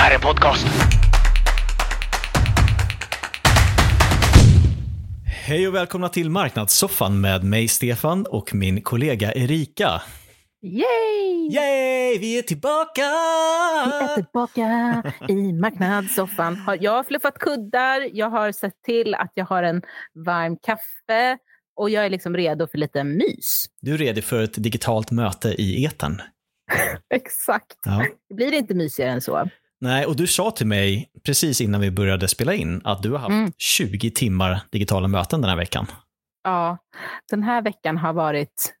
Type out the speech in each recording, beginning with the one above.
här är en podcast. Hej och välkomna till Marknadssoffan med mig Stefan och min kollega Erika. Yay! Yay, vi är tillbaka! Vi är tillbaka i marknadssoffan. Jag har fluffat kuddar, jag har sett till att jag har en varm kaffe och jag är liksom redo för lite mys. Du är redo för ett digitalt möte i etern. Exakt. Ja. Det blir inte mysigare än så. Nej, och du sa till mig precis innan vi började spela in att du har haft Mm. 20 timmar digitala möten den här veckan. Ja, den här veckan har varit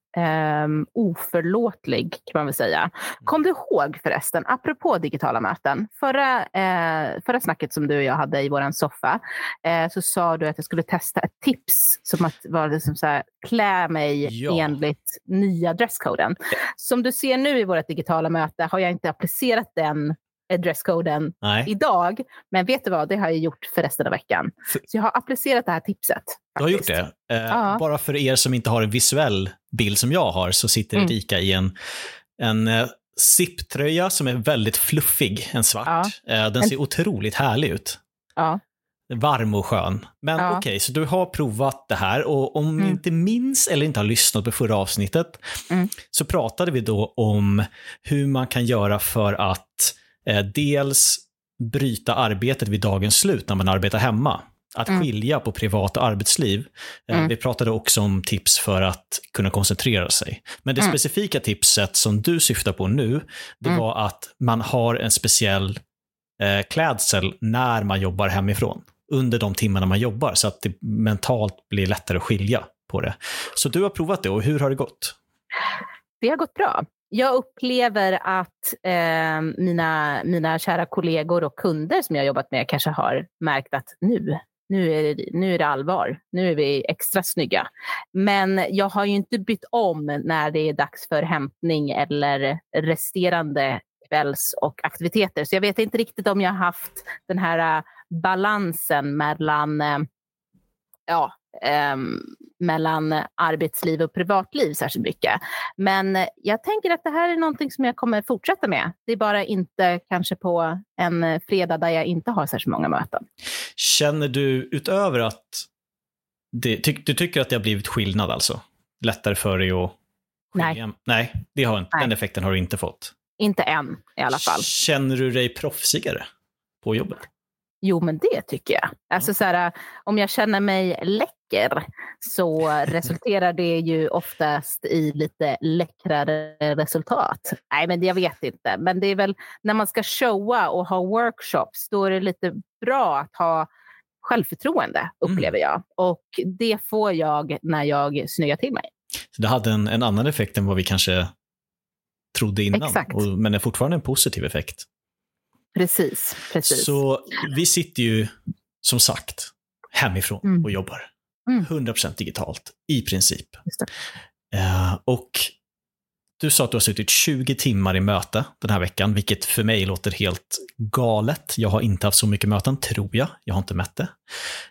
um, oförlåtlig kan man väl säga. Kom du ihåg förresten, apropå digitala möten, förra, eh, förra snacket som du och jag hade i vår soffa, eh, så sa du att jag skulle testa ett tips som att vara liksom så här, klä mig Ja. enligt nya dresskoden. Som du ser nu i vårt digitala möte har jag inte applicerat den eh, dresskoden Nej, idag, men vet du vad, det har jag gjort för resten av veckan. För- Så jag har applicerat det här tipset. du har gjort det. Eh, Ja. Bara för er som inte har en visuell bild som jag har så sitter Mm. Erika i en, en eh, zipptröja som är väldigt fluffig, en svart. Eh, den En- ser otroligt härlig ut. Ja. Varm och skön. Men Ja. okej, så du har provat det här och om ni Mm. inte minns eller inte har lyssnat på förra avsnittet Mm. så pratade vi då om hur man kan göra för att eh, dels bryta arbetet vid dagens slut när man arbetar hemma. Att Mm. skilja på privat och arbetsliv. Eh, Mm. Vi pratade också om tips för att kunna koncentrera sig. Men det Mm. specifika tipset som du syftar på nu, det Mm. var att man har en speciell eh, klädsel när man jobbar hemifrån. Under de timmarna man jobbar, så att det mentalt blir lättare att skilja på det. Så du har provat det och hur har det gått? Det har gått bra. Jag upplever att eh, mina, mina kära kollegor och kunder som jag har jobbat med kanske har märkt att nu, nu är, det, nu är det allvar. Nu är vi extra snygga. Men jag har ju inte bytt om när det är dags för hämtning eller resterande kvälls och aktiviteter. Så jag vet inte riktigt om jag har haft den här äh, balansen mellan eh, ja, ehm, mellan arbetsliv och privatliv särskilt mycket. Men jag tänker att det här är någonting som jag kommer fortsätta med. Det är bara inte kanske på en fredag där jag inte har särskilt många möten. Känner du utöver att det, ty, du tycker att det har blivit skillnad alltså? Lättare för dig att skilja? Nej, det har, inte- Nej. den effekten har du inte fått. Inte än i alla fall. Känner du dig proffsigare på jobbet? Jo, men det tycker jag. Alltså, så här, om jag känner mig läcker så resulterar det ju oftast i lite läckrare resultat. Nej, men jag vet inte. Men det är väl när man ska showa och ha workshops, då är det lite bra att ha självförtroende, upplever jag. Och det får jag när jag snyggar till mig. Så det hade en, en annan effekt än vad vi kanske trodde innan, Exakt. och, men är fortfarande en positiv effekt. Precis, precis. Så vi sitter ju som sagt hemifrån Mm. och jobbar. Mm. 100% digitalt, i princip. Eh, och du sa att du har suttit 20 timmar i möte den här veckan, vilket för mig låter helt galet. Jag har inte haft så mycket möten, tror jag. Jag har inte mätt det.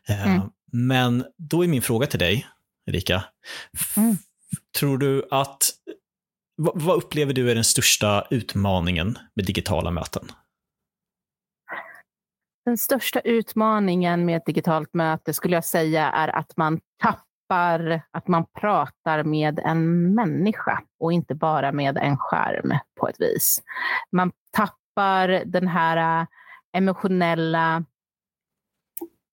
Eh, Mm. Men då är min fråga till dig, Erika. Mm. Tror du att, vad upplever du är den största utmaningen med digitala möten? Den största utmaningen med ett digitalt möte skulle jag säga är att man tappar att man pratar med en människa och inte bara med en skärm på ett vis. Man tappar den här eh, emotionella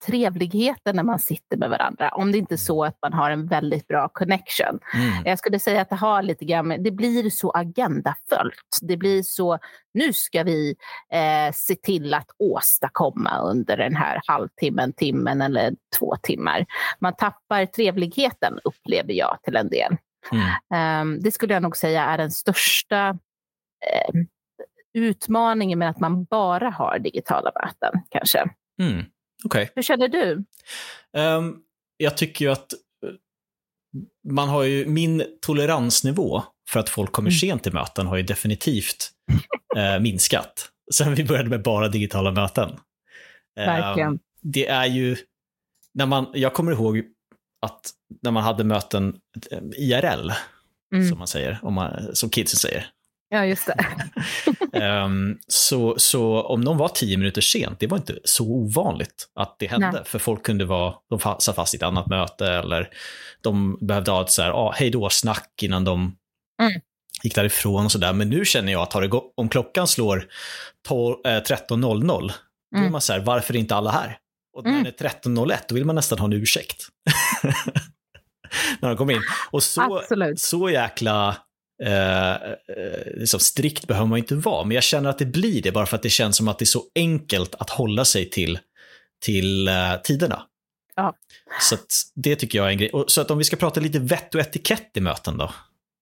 trevligheten när man sitter med varandra. Om det inte är så att man har en väldigt bra connection. Mm. Jag skulle säga att det har lite grann, det blir så agendafullt. Det blir så, nu ska vi eh, se till att åstadkomma under den här halvtimmen, timmen eller två timmar. Man tappar trevligheten upplever jag till en del. Mm. Ehm, det skulle jag nog säga är den största eh, utmaningen med att man bara har digitala möten kanske. Mm. Okej. Hur känner du? Ehm, jag tycker ju att eh, man har ju, min toleransnivå för att folk kommer Mm. sent till möten har ju definitivt eh, minskat. Sen vi började med bara digitala möten. Ehm, Verkligen. det är ju, när man, jag kommer ihåg att när man hade möten eh, IRL, Mm. som man säger, om man, som kidsen säger, Ja, just det. um, så, så om någon var tio minuter sent, det var inte så ovanligt att det hände. Nej. För folk kunde vara, de satt fast i ett annat möte eller de behövde ha ett så här, ah, hej då-snack innan de mm. gick därifrån och sådär. Men nu känner jag att har det om klockan slår 13.00, eh, då är mm. man så här, varför är inte alla här? Och när mm. det är 13.01, då vill man nästan ha en ursäkt. när de kommer in. Och så, så jäkla eh, eh, liksom strikt behöver man inte vara, men jag känner att det blir det bara för att det känns som att det är så enkelt att hålla sig till, till eh, tiderna. Ja. Så det tycker jag är en grej. Och, så att om vi ska prata lite vett och etikett i möten då,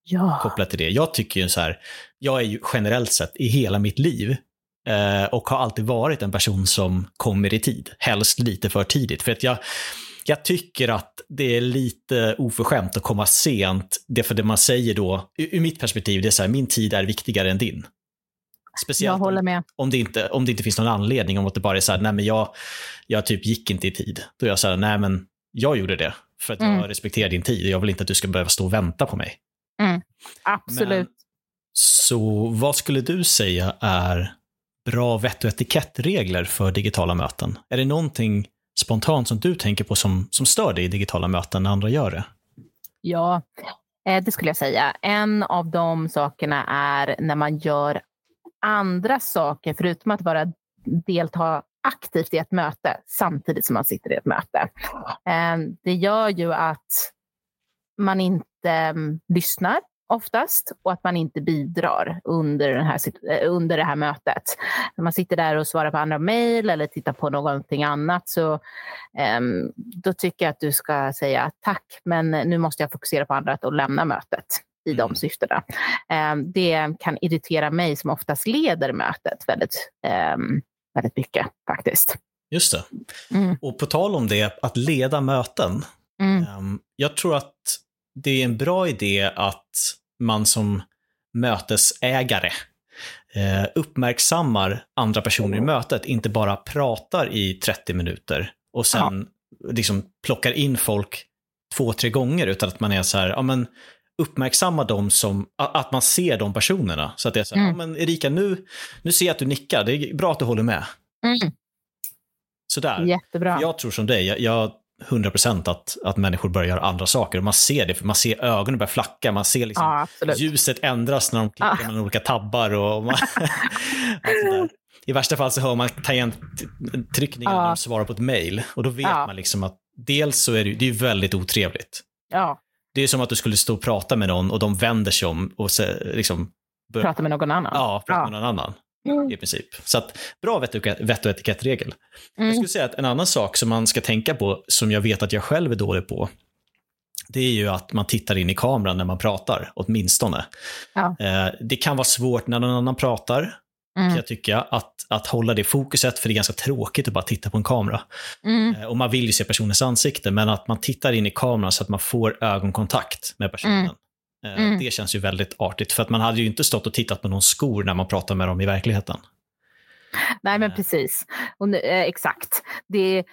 ja. kopplat till det. Jag tycker ju så här, jag är ju generellt sett i hela mitt liv eh, och har alltid varit en person som kommer i tid, helst lite för tidigt. För att jag, jag tycker att det är lite oförskämt att komma sent. Det för det man säger då, ur mitt perspektiv, det är så här, min tid är viktigare än din. Speciellt om, det inte, om det inte finns någon anledning, om att det bara är så här, nej men jag, jag typ gick inte i tid. Då är jag så här, nej men jag gjorde det för att mm. jag respekterar din tid och jag vill inte att du ska behöva stå och vänta på mig. Mm. Absolut. Men, så vad skulle du säga är bra vett och etikettregler för digitala möten? Är det någonting spontant som du tänker på som, som stör dig i digitala möten när andra gör det? Ja, eh, det skulle jag säga. En av de sakerna är när man gör andra saker, förutom att bara delta aktivt i ett möte samtidigt som man sitter i ett möte. Eh, det gör ju att man inte mm, lyssnar oftast och att man inte bidrar under, den här, eh, under det här mötet. När man sitter där och svarar på andra mejl eller tittar på någonting annat så um, då tycker jag att du ska säga tack, men nu måste jag fokusera på annat och lämna mötet i de mm. syftena. Um, det kan irritera mig som oftast leder mötet väldigt, um, väldigt mycket faktiskt. Just det. Mm. Och på tal om det, att leda möten. Mm. jag tror att det är en bra idé att man som mötesägare eh, uppmärksammar andra personer i mötet, inte bara pratar i 30 minuter och sen ja. liksom plockar in folk två, tre gånger, utan att man är så här, ja men uppmärksamma dem som, att man ser de personerna. Så att det är så här, mm. ja men Erika, nu, nu ser jag att du nickar, det är bra att du håller med. Mm. Sådär. Jättebra. Jag tror som dig, jag, jag 100% att, att människor börjar göra andra saker. Man ser det, för man ser ögonen börja flacka, man ser liksom ja, ljuset ändras när de klickar ja. mellan olika tabbar. Och, man, I värsta fall så hör man tangenttryckningar ja. när de svarar på ett mail. Och då vet ja. man liksom att dels så är det, det är väldigt otrevligt. Ja. Det är som att du skulle stå och prata med någon och de vänder sig om och så, liksom... Prata med någon annan? Ja, prata med någon annan. Mm. i princip. Så att, bra vett och, vett och etikettregel. Mm. Jag skulle säga att en annan sak som man ska tänka på, som jag vet att jag själv är dålig på, det är ju att man tittar in i kameran när man pratar, åtminstone. Ja. Eh, det kan vara svårt när någon annan pratar, mm. kan jag tycka, att, att hålla det fokuset, för det är ganska tråkigt att bara titta på en kamera. Mm. Eh, och man vill ju se personens ansikte, men att man tittar in i kameran så att man får ögonkontakt med personen. Mm. Eh, mm. Det känns ju väldigt artigt, för att man hade ju inte stått och tittat på någon skor när man pratar med dem i verkligheten. Nej, men eh. precis. Och nu, eh, exakt. Det,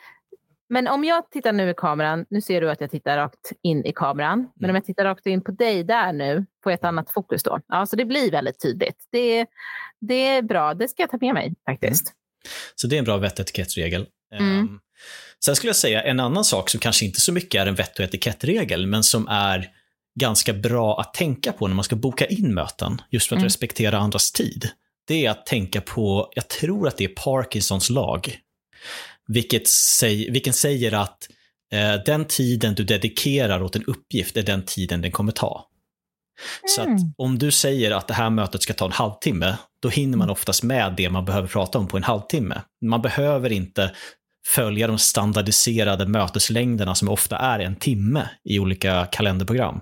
men om jag tittar nu i kameran, nu ser du att jag tittar rakt in i kameran, mm. men om jag tittar rakt in på dig där nu, jag ett annat fokus då. Ja, så det blir väldigt tydligt. Det, det är bra, det ska jag ta med mig faktiskt. Mm. Så det är en bra vett och etikettsregel. Mm. Um, sen skulle jag säga en annan sak som kanske inte så mycket är en vett och etikettregel, men som är ganska bra att tänka på när man ska boka in möten, just för att mm. respektera andras tid, det är att tänka på, jag tror att det är Parkinsons lag, vilket säg, vilken säger att eh, den tiden du dedikerar åt en uppgift är den tiden den kommer ta. Mm. Så att mm. om du säger att det här mötet ska ta en halvtimme, då hinner man oftast med det man behöver prata om på en halvtimme. Man behöver inte följa de standardiserade möteslängderna som ofta är en timme i olika kalenderprogram.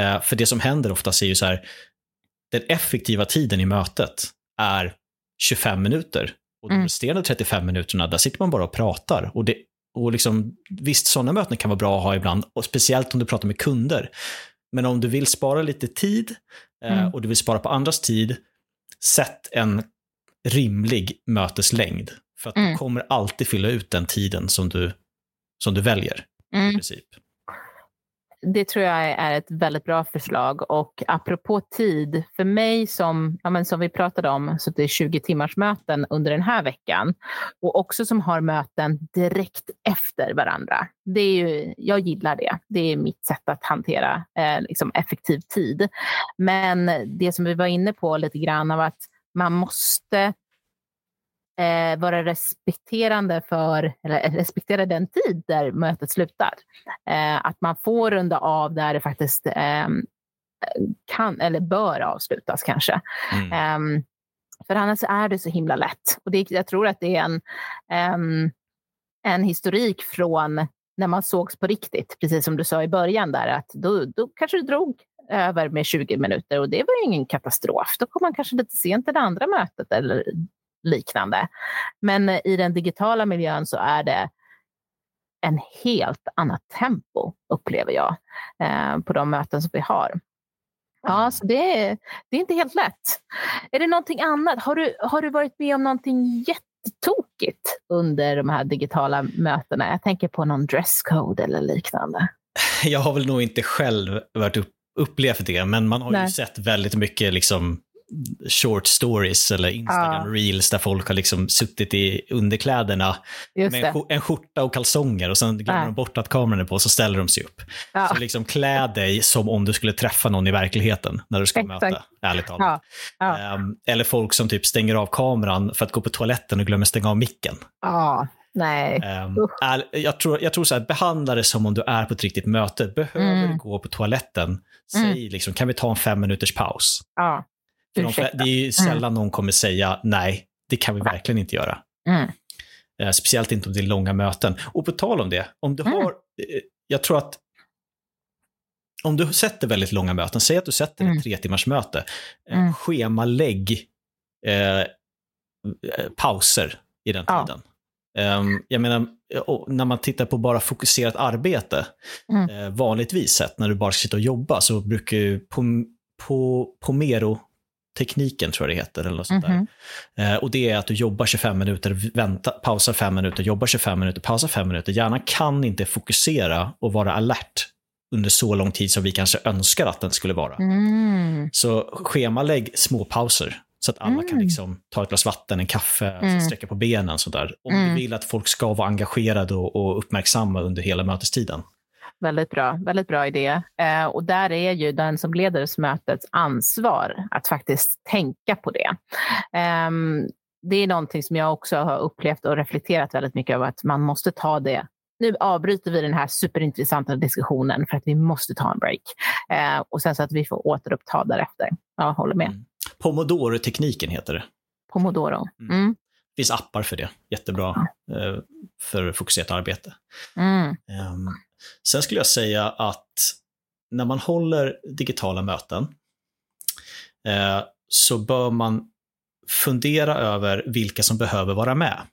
Eh, för det som händer oftast är ju så här, den effektiva tiden i mötet är 25 minuter. Och de mm. resterande 35 minuterna, där sitter man bara och pratar. Och, det, och liksom, visst, sådana möten kan vara bra att ha ibland, och speciellt om du pratar med kunder. Men om du vill spara lite tid eh, mm. och du vill spara på andras tid, sätt en rimlig möteslängd. För att mm. du kommer alltid fylla ut den tiden som du, som du väljer. Mm. I princip det tror jag är ett väldigt bra förslag. Och apropå tid, för mig som, ja men som vi pratade om, så det är 20 timmars möten under den här veckan och också som har möten direkt efter varandra. Det är ju, jag gillar det. Det är mitt sätt att hantera eh, liksom effektiv tid. Men det som vi var inne på lite grann av att man måste eh, vara respekterande för, eller respektera den tid där mötet slutar. Eh, att man får runda av där det faktiskt eh, kan eller bör avslutas kanske. Mm. Ehm, för annars är det så himla lätt. Och det, jag tror att det är en, um, en historik från när man sågs på riktigt, precis som du sa i början där, att då, då kanske det drog över med 20 minuter och det var ju ingen katastrof. Då kom man kanske lite sent till det andra mötet eller liknande. Men i den digitala miljön så är det en helt annat tempo, upplever jag, eh, på de möten som vi har. Ja, så det är, det är inte helt lätt. Är det någonting annat? Har du, har du varit med om någonting jättetokigt under de här digitala mötena? Jag tänker på någon dresscode eller liknande. Jag har väl nog inte själv varit upp, upplevt det, men man har Nej. ju sett väldigt mycket liksom short stories eller Instagram ja. reels där folk har liksom suttit i underkläderna Just med det. en skjorta och kalsonger och sen glömmer de bort att kameran är på så ställer de sig upp. Ja. Så liksom klä dig som om du skulle träffa någon i verkligheten när du ska Exakt. möta, ärligt talat. Um, eller folk som typ stänger av kameran för att gå på toaletten och glömmer stänga av micken. Nej. Um, jag tror, jag tror så här, behandla det som om du är på ett riktigt möte. Behöver mm. du gå på toaletten, säg mm. liksom, kan vi ta en fem minuters paus? Ja. De, det är ju mm. sällan mm. någon kommer säga nej, det kan vi verkligen inte göra. Mm. Eh, speciellt inte om det är långa möten. Och på tal om det, om du mm. har, eh, jag tror att om du sätter väldigt långa möten, säg att du sätter ett mm. tre timmars möte, eh, mm. schemalägg eh, pauser i den tiden. Ja. Um, jag menar, när man tittar på bara fokuserat arbete, mm. eh, vanligtvis sett när du bara sitter och jobbar så brukar ju på, på, Pomero tekniken tror jag det heter. Eller något sånt mm -hmm. och det är att du jobbar 25 minuter, vänta, pausar 5 minuter, jobbar 25 minuter, pausar 5 minuter. Hjärnan kan inte fokusera och vara alert under så lång tid som vi kanske önskar att den skulle vara. Mm. Så schemalägg små pauser så att alla mm. kan liksom ta ett glas vatten, en kaffe, mm. sträcka på benen. Sådär. Om du mm. vill att folk ska vara engagerade och, och uppmärksamma under hela mötestiden. Väldigt bra, väldigt bra idé. Eh, och där är ju den som leder mötets ansvar att faktiskt tänka på det. Eh, det är någonting som jag också har upplevt och reflekterat väldigt mycket över att man måste ta det nu avbryter vi den här superintressanta diskussionen för att vi måste ta en break. Eh, och sen så att vi får återuppta därefter. Jag håller med. Mm. Pomodoro-tekniken heter det. Pomodoro. Mm. Mm. Det finns appar för det. Jättebra eh, för fokuserat arbete. Um, Sen skulle jag säga att när man håller digitala möten eh, så bör man fundera över vilka som behöver vara med.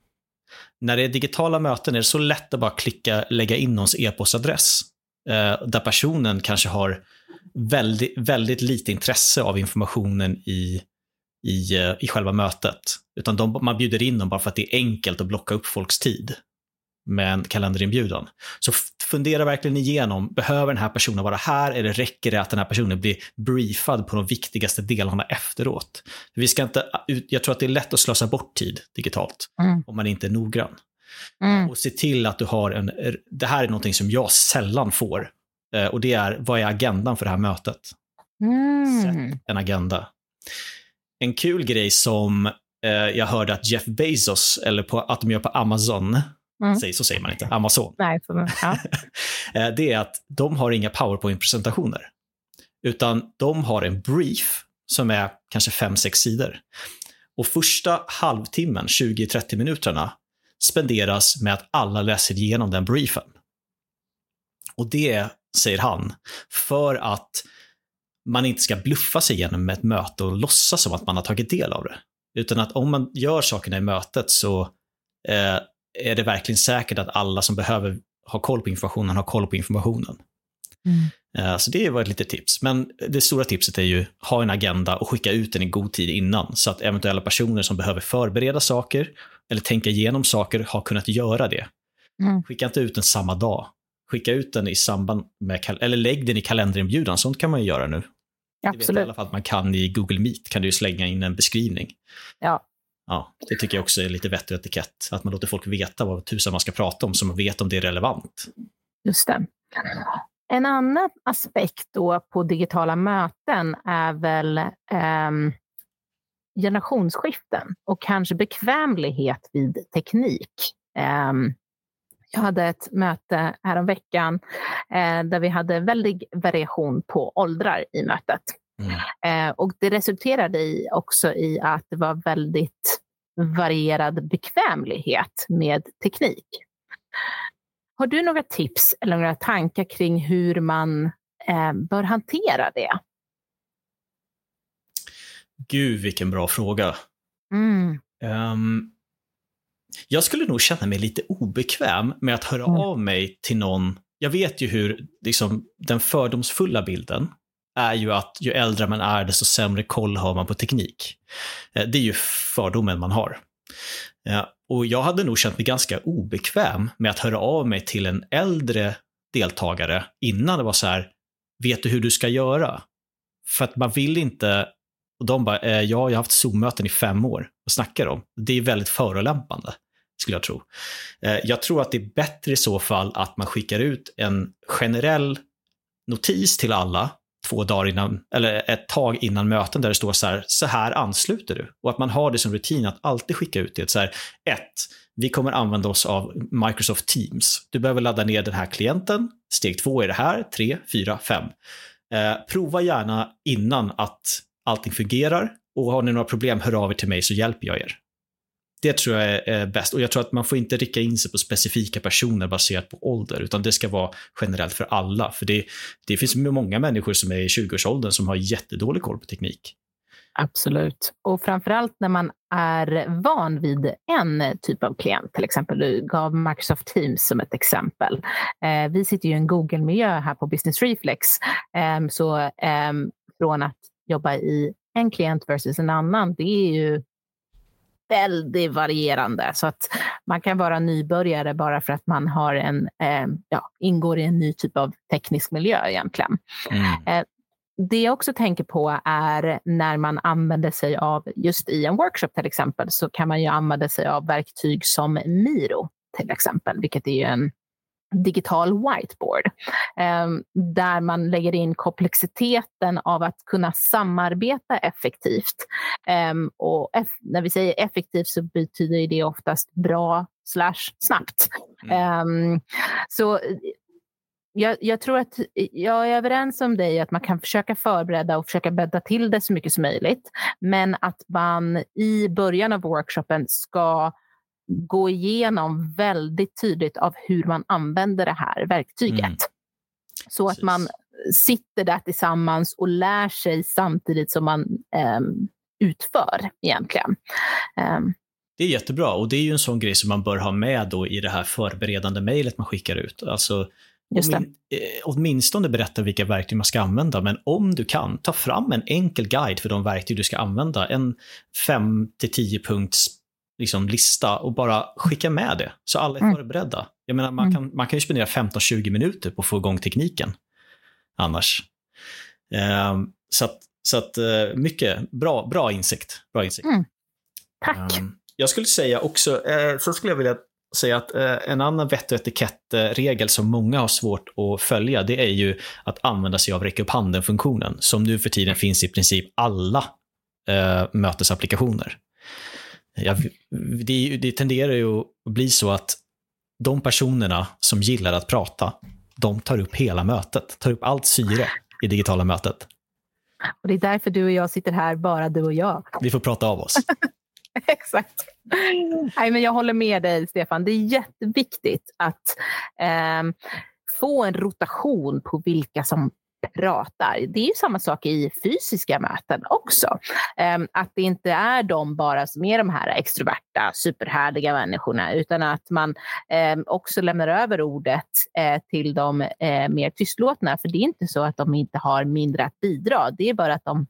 När det är digitala möten är det så lätt att bara klicka lägga in någons e-postadress eh, där personen kanske har väldigt, väldigt lite intresse av informationen i, i, eh, i själva mötet. Utan de, man bjuder in dem bara för att det är enkelt att blocka upp folks tid med en kalenderinbjudan. Så fundera verkligen igenom, behöver den här personen vara här eller räcker det att den här personen blir briefad på de viktigaste delarna efteråt? Vi ska inte, jag tror att det är lätt att slösa bort tid digitalt mm. om man inte är noggrann. Mm. Och se till att du har en, det här är någonting som jag sällan får, eh, och det är, vad är agendan för det här mötet? Mm. Sätt en agenda. En kul grej som eh, jag hörde att Jeff Bezos, eller på, att de gör på Amazon, Mm. så säger man inte, Amazon. Nej, för, ja. Eh, det är att de har inga powerpoint-presentationer. Utan de har en brief som är kanske 5-6 sidor. Och första halvtimmen, 20-30 minuterna, spenderas med att alla läser igenom den briefen. Och det, säger han, för att man inte ska bluffa sig igenom ett möte och låtsas som att man har tagit del av det. Utan att om man gör sakerna i mötet så eh, är det verkligen säkert att alla som behöver ha koll på informationen har koll på informationen. Mm. Eh, så det var ett litet tips. Men det stora tipset är ju ha en agenda och skicka ut den i god tid innan så att eventuella personer som behöver förbereda saker eller tänka igenom saker har kunnat göra det. Mm. Skicka inte ut den samma dag. skicka ut den i samband med, eller lägg den i kalenderinbjudan, sånt kan man ju göra nu. Absolut. Det vet i alla fall att man kan i Google Meet, kan du slänga in en beskrivning. Ja. Ja, det tycker jag också är lite vettig etikett, att man låter folk veta vad tusan man ska prata om, så man vet om det är relevant. Just det. En annan aspekt då på digitala möten är väl um, generationsskiften och kanske bekvämlighet vid teknik. Ehm, jag hade ett möte häromveckan eh, där vi hade väldig variation på åldrar i mötet. Mm. Eh, och det resulterade i också i att det var väldigt varierad bekvämlighet med teknik. Har du några tips eller några tankar kring hur man eh, bör hantera det? Gud, vilken bra fråga. Mm. Um, jag skulle nog känna mig lite obekväm med att höra mm. av mig till någon. Jag vet ju hur liksom, den fördomsfulla bilden är ju att ju äldre man är, desto sämre koll har man på teknik. Eh, det är ju fördomen man har. Eh, och jag hade nog känt mig ganska obekväm med att höra av mig till en äldre deltagare innan det var så här, vet du hur du ska göra? För att man vill inte, och de bara, eh, ja, jag har haft Zoom-möten i fem år och snackar om. Det är väldigt förolämpande, skulle jag tro. Eh, jag tror att det är bättre i så fall att man skickar ut en generell notis till alla två dagar innan, eller ett tag innan möten där det står så här, så här ansluter du. Och att man har det som rutin att alltid skicka ut det. Så här, ett, vi kommer använda oss av Microsoft Teams. Du behöver ladda ner den här klienten. Steg två är det här, tre, fyra, fem. Eh, prova gärna innan att allting fungerar och har ni några problem, hör av er till mig så hjälper jag er. Det tror jag är bäst. Och jag tror att man får inte rikta in sig på specifika personer baserat på ålder, utan det ska vara generellt för alla. För det, det finns många människor som är i 20-årsåldern som har jättedålig koll på teknik. Absolut. Och framförallt när man är van vid en typ av klient. Till exempel, du gav Microsoft Teams som ett exempel. Eh, vi sitter ju i en Google-miljö här på Business Reflex. Eh, så eh, från att jobba i en klient versus en annan, det är ju väldigt varierande. Så att man kan vara nybörjare bara för att man har en, eh, ja, ingår i en ny typ av teknisk miljö egentligen. Mm. Eh, det jag också tänker på är när man använder sig av, just i en workshop till exempel, så kan man ju använda sig av verktyg som Miro till exempel, vilket är en digital whiteboard ehm, där man lägger in komplexiteten av att kunna samarbeta effektivt. Ehm, och när vi säger effektivt så betyder det oftast bra slash snabbt. Mm. Ehm, så jag, jag, tror att jag är överens om dig att man kan försöka förbereda och försöka bädda till det så mycket som möjligt. Men att man i början av workshopen ska gå igenom väldigt tydligt av hur man använder det här verktyget. Mm. Så Precis. att man sitter där tillsammans och lär sig samtidigt som man um, utför egentligen. Um, det är jättebra och det är ju en sån grej som man bör ha med då i det här förberedande mejlet man skickar ut. Alltså, Just det. Om, eh, åtminstone berätta vilka verktyg man ska använda, men om du kan, ta fram en enkel guide för de verktyg du ska använda. En 5 10 punkts liksom, lista och bara skicka med det så alla är mm. förberedda. Jag menar, man, mm. kan, man kan ju spendera 15-20 minuter på att få igång tekniken annars. Eh, så att, så att eh, mycket bra, bra insikt. Bra insikt. Mm. Tack. Eh, jag skulle säga också, eh, så skulle jag vilja säga att eh, en annan vett och etikettregel som många har svårt att följa, det är ju att använda sig av räcka upp handen-funktionen, som nu för tiden finns i princip alla mötesapplikationer jag, det, det tenderar ju att bli så att de personerna som gillar att prata, de tar upp hela mötet, tar upp allt syre i digitala mötet. Och Det är därför du och jag sitter här, bara du och jag. Vi får prata av oss. Exakt. Nej, men jag håller med dig, Stefan. Det är jätteviktigt att eh, få en rotation på vilka som pratar. Det är ju samma sak i fysiska möten också. Ehm, att det inte är de bara som är de här extroverta, superhärliga människorna, utan att man ehm, också lämnar över ordet eh, till de eh, mer tystlåtna. För det är inte så att de inte har mindre att bidra. Det är bara att de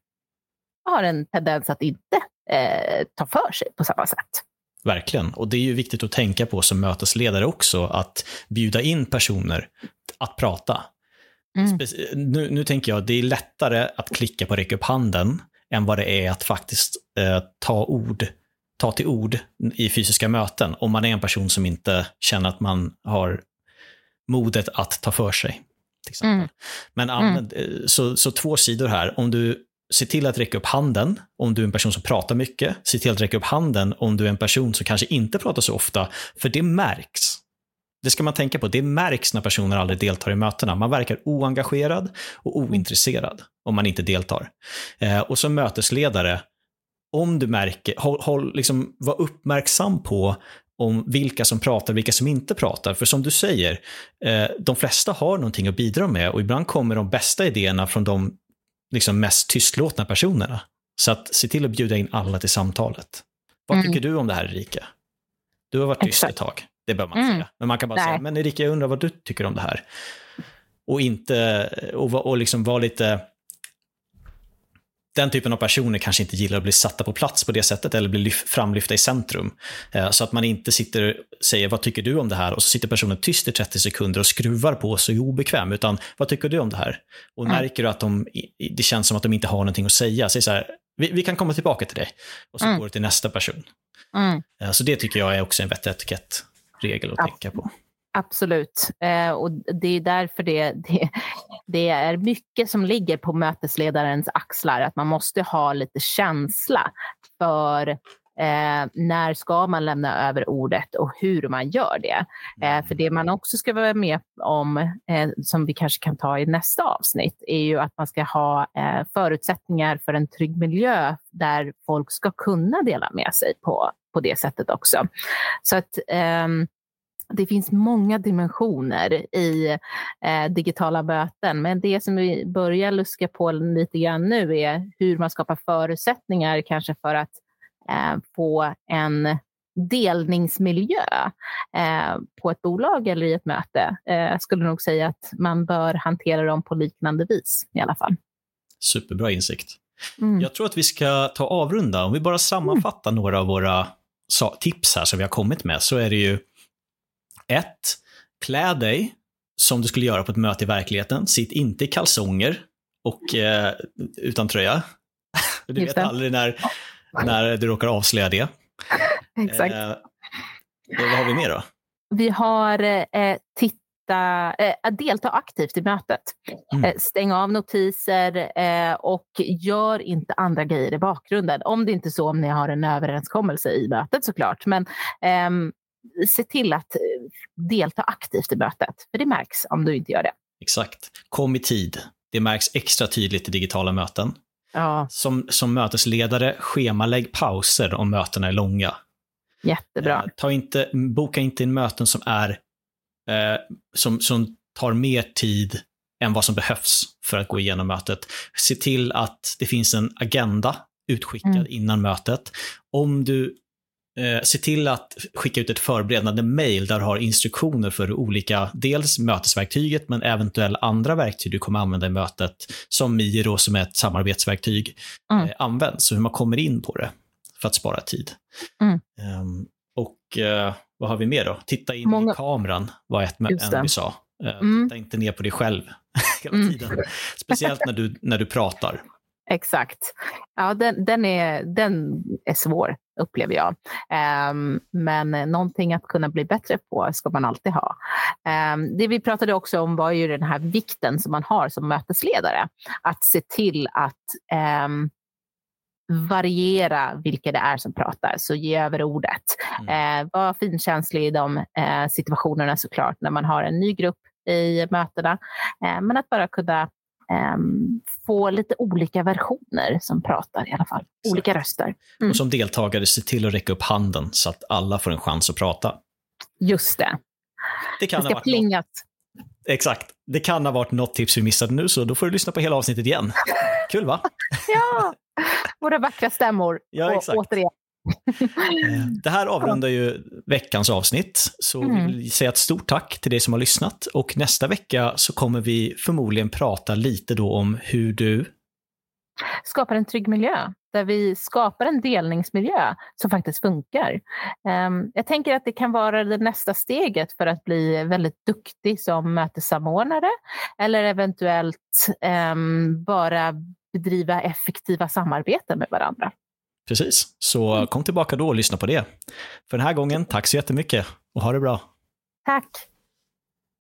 har en tendens att inte eh, ta för sig på samma sätt. Verkligen. Och det är ju viktigt att tänka på som mötesledare också, att bjuda in personer att prata. Mm. Nu, nu tänker jag, det är lättare att klicka på räcka upp handen än vad det är att faktiskt eh, ta ord, ta till ord i fysiska möten om man är en person som inte känner att man har modet att ta för sig. Till exempel. Mm. Men använd, eh, så, så två sidor här. Om du ser till att räcka upp handen om du är en person som pratar mycket. Se till att räcka upp handen om du är en person som kanske inte pratar så ofta, för det märks. Det ska man tänka på. Det märks när personer aldrig deltar i mötena. Man verkar oengagerad och ointresserad om man inte deltar. Eh, och som mötesledare, om du märker, håll, håll, liksom, var uppmärksam på om vilka som pratar och vilka som inte pratar. För som du säger, eh, de flesta har någonting att bidra med och ibland kommer de bästa idéerna från de liksom, mest tystlåtna personerna. Så att se till att bjuda in alla till samtalet. Vad Mm. tycker du om det här Erika? Du har varit tyst Exakt. ett tag. Det behöver man inte Mm. säga. Men man kan bara Nej. säga, men Erika jag undrar vad du tycker om det här. Och inte, och, och liksom vara lite, den typen av personer kanske inte gillar att bli satta på plats på det sättet eller bli lyf- framlyfta i centrum. Eh, Så att man inte sitter och säger vad tycker du om det här och så sitter personen tyst i 30 sekunder och skruvar på sig obekväm. Utan vad tycker du om det här? Och Mm. märker du att de, det känns som att de inte har någonting att säga, säg så här, vi, vi kan komma tillbaka till dig. Och så Mm. går det till nästa person. Mm. Eh, Så det tycker jag är också en vettig etikettregel att Ja. tänka på. Absolut. Eh, och det är därför det, det, det är mycket som ligger på mötesledarens axlar. Att man måste ha lite känsla för eh, när ska man lämna över ordet och hur man gör det. Eh, för det man också ska vara med om, eh, som vi kanske kan ta i nästa avsnitt, är ju att man ska ha eh, förutsättningar för en trygg miljö där folk ska kunna dela med sig på, på det sättet också. Så att ehm, det finns många dimensioner i eh, digitala möten, men det som vi börjar luska på lite grann nu är hur man skapar förutsättningar kanske för att eh, få en delningsmiljö eh, på ett bolag eller i ett möte. Eh, jag skulle nog säga att man bör hantera dem på liknande vis i alla fall. Superbra insikt. Mm. Jag tror att vi ska ta avrunda. Om vi bara sammanfattar några av våra tips här som vi har kommit med, så är det ju ett, Klä dig som du skulle göra på ett möte i verkligheten. Sitt inte i kalsonger och eh, utan tröja. Du vet aldrig när, när du råkar avslöja det. Exakt. Eh, vad har vi mer då? Vi har eh, titta, eh, att delta aktivt i mötet. Mm. Eh, stäng av notiser eh, och gör inte andra grejer i bakgrunden. Om det inte är så om ni har en överenskommelse i mötet såklart. Men ehm, se till att eh, delta aktivt i mötet. För det märks om du inte gör det. Exakt. Kom i tid. Det märks extra tydligt i digitala möten. Ja, Som, som mötesledare, schemalägg pauser om mötena är långa. jättebra. Eh, Ta inte, boka inte in möten som, är, eh, som, som tar mer tid än vad som behövs för att gå igenom mötet. Se till att det finns en agenda utskickad Mm. innan mötet. Om du eh, Se till att skicka ut ett förberedande mail där du har instruktioner för olika, dels mötesverktyget, men eventuella andra verktyg du kommer använda i mötet, som Miro som är ett samarbetsverktyg, Mm. eh, används. Så hur man kommer in på det för att spara tid. Mm. Ehm, och eh, vad har vi mer då? Titta in Många- i kameran var ett en vi sa. Eh, Mm. Titta inte ner på dig själv hela Mm. tiden. Speciellt när du, när du pratar. Exakt. Ja, den, den, är, den är svår, upplever jag. Ehm, men någonting att kunna bli bättre på ska man alltid ha. Ehm, det vi pratade också om var ju den här vikten som man har som mötesledare. Att se till att ehm, variera vilka det är som pratar, så ge över ordet. Mm. Eh, var finkänslig i de eh, situationerna såklart, när man har en ny grupp i mötena. Eh, men att bara kunna ehm, få lite olika versioner som pratar i alla fall. Olika röster. Mm. Och som deltagare, se till att räcka upp handen så att alla får en chans att prata. Just det. Det Det kan, ha ska varit något, plingas. exakt. det kan ha varit något tips vi missade nu, så då får du lyssna på hela avsnittet igen. Kul va? Ja, våra vackra stämmor. Ja, Och exakt. återigen. Eh, Det här avrundar ju veckans avsnitt, så Mm. vi vill säga ett stort tack till dig som har lyssnat. Och nästa vecka så kommer vi förmodligen prata lite då om hur du skapar en trygg miljö där vi skapar en delningsmiljö som faktiskt funkar. Um, jag tänker att det kan vara det nästa steget för att bli väldigt duktig som mötessamordnare eller eventuellt um, bara bedriva effektiva samarbeten med varandra. Precis, så kom tillbaka då och lyssna på det. För den här gången, tack så jättemycket och ha det bra. Tack.